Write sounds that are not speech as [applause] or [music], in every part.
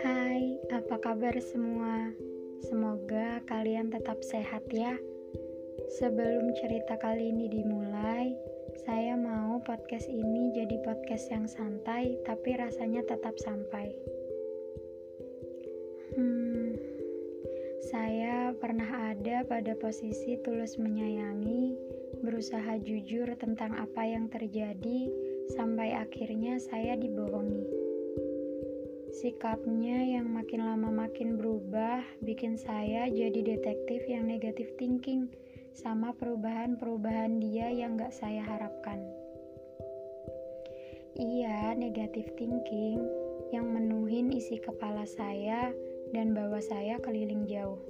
Hai, apa kabar semua? Semoga kalian tetap sehat ya. Sebelum cerita kali ini dimulai, saya mau podcast ini jadi podcast yang santai tapi rasanya tetap sampai. Hmm, saya pernah ada pada posisi tulus menyayangi, berusaha jujur tentang apa yang terjadi, sampai akhirnya saya dibohongi. Sikapnya yang makin lama makin berubah, bikin saya jadi detektif yang negatif thinking, sama perubahan-perubahan dia yang gak saya harapkan. Iya, negatif thinking yang menuhin isi kepala saya dan bawa saya keliling jauh.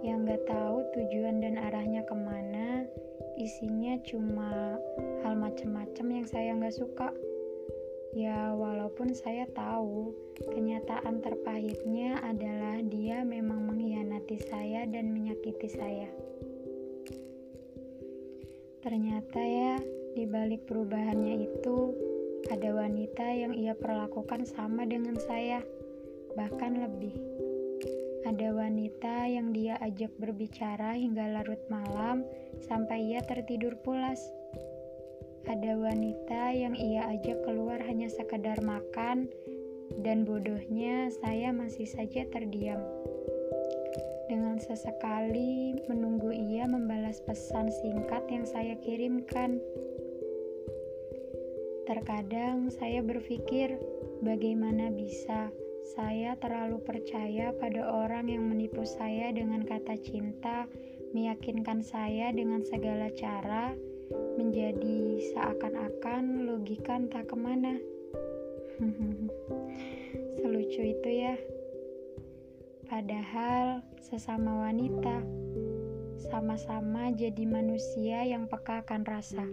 Yang gak tahu tujuan dan arahnya ke mana, isinya cuma hal macem-macem yang saya gak suka. Ya, walaupun saya tahu kenyataan terpahitnya adalah dia memang mengkhianati saya dan menyakiti saya. Ternyata ya, di balik perubahannya itu ada wanita yang ia perlakukan sama dengan saya bahkan lebih. Ada wanita yang dia ajak berbicara hingga larut malam sampai ia tertidur pulas. Ada wanita yang ia ajak keluar hanya sekedar makan dan bodohnya saya masih saja terdiam. Dengan sesekali menunggu ia membalas pesan singkat yang saya kirimkan. Terkadang saya berpikir, bagaimana bisa saya terlalu percaya pada orang yang menipu saya dengan kata cinta, meyakinkan saya dengan segala cara, menjadi seakan-akan logika entah ke mana. [laughs] Selucu itu ya. Padahal sesama wanita, sama-sama jadi manusia yang peka akan rasa,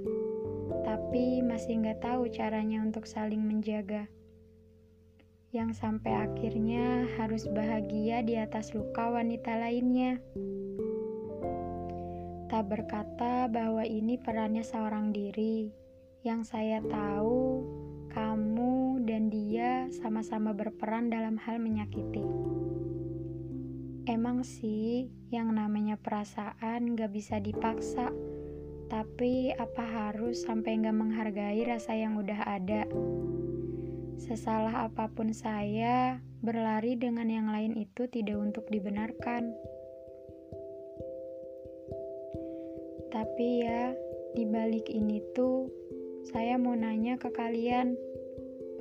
tapi masih nggak tahu caranya untuk saling menjaga yang sampai akhirnya harus bahagia di atas luka wanita lainnya. Tak berkata bahwa ini perannya seorang diri. Yang saya tahu, kamu dan dia sama-sama berperan dalam hal menyakiti. Emang sih, yang namanya perasaan gak bisa dipaksa. Tapi apa harus sampai gak menghargai rasa yang udah ada? Sesalah apa pun saya, berlari dengan yang lain itu tidak untuk dibenarkan. Tapi ya, di balik ini tuh, saya mau nanya ke kalian,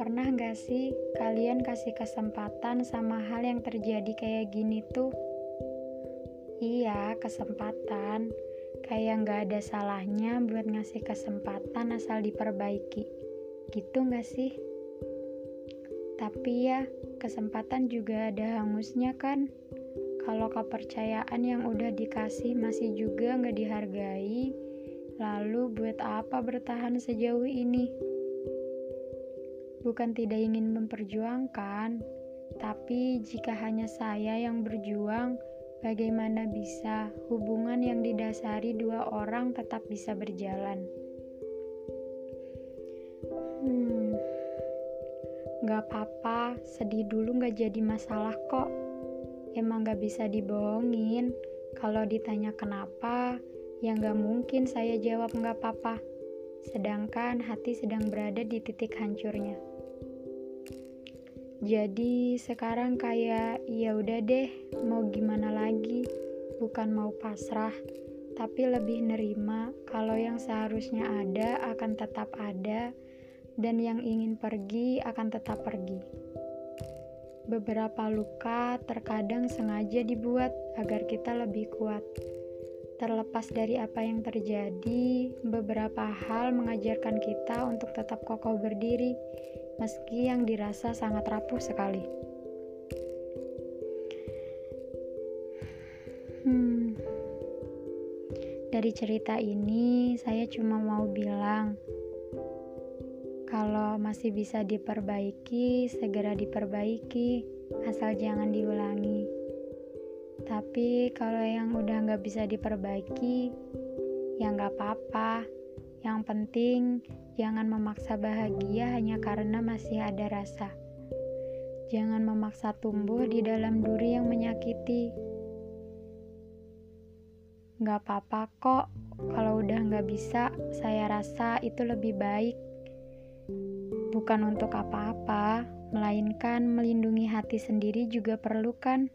pernah gak sih kalian kasih kesempatan sama hal yang terjadi kayak gini tuh? Iya, kesempatan. Kayak gak ada salahnya buat ngasih kesempatan asal diperbaiki. Gitu gak sih? Tapi ya, kesempatan juga ada hangusnya kan? Kalau kepercayaan yang udah dikasih masih juga nggak dihargai, lalu buat apa bertahan sejauh ini? Bukan tidak ingin memperjuangkan, tapi jika hanya saya yang berjuang, bagaimana bisa hubungan yang didasari dua orang tetap bisa berjalan? Gak apa-apa, sedih dulu gak jadi masalah kok. Emang gak bisa dibohongin. Kalau ditanya kenapa, ya gak mungkin saya jawab gak apa-apa. Sedangkan hati sedang berada di titik hancurnya. Jadi sekarang kayak ya udah deh, mau gimana lagi? Bukan mau pasrah, tapi lebih nerima kalau yang seharusnya ada akan tetap ada dan yang ingin pergi akan tetap pergi. Beberapa luka terkadang sengaja dibuat agar kita lebih kuat. Terlepas dari apa yang terjadi, beberapa hal mengajarkan kita untuk tetap kokoh berdiri, meski yang dirasa sangat rapuh sekali. Hmm, dari cerita ini, saya cuma mau bilang kalau masih bisa diperbaiki, segera diperbaiki, asal jangan diulangi. Tapi kalau yang udah nggak bisa diperbaiki, ya nggak apa-apa. Yang penting, jangan memaksa bahagia hanya karena masih ada rasa. Jangan memaksa tumbuh di dalam duri yang menyakiti. Gak apa-apa kok, kalau udah gak bisa, saya rasa itu lebih baik. Bukan untuk apa-apa, melainkan melindungi hati sendiri juga perlu kan?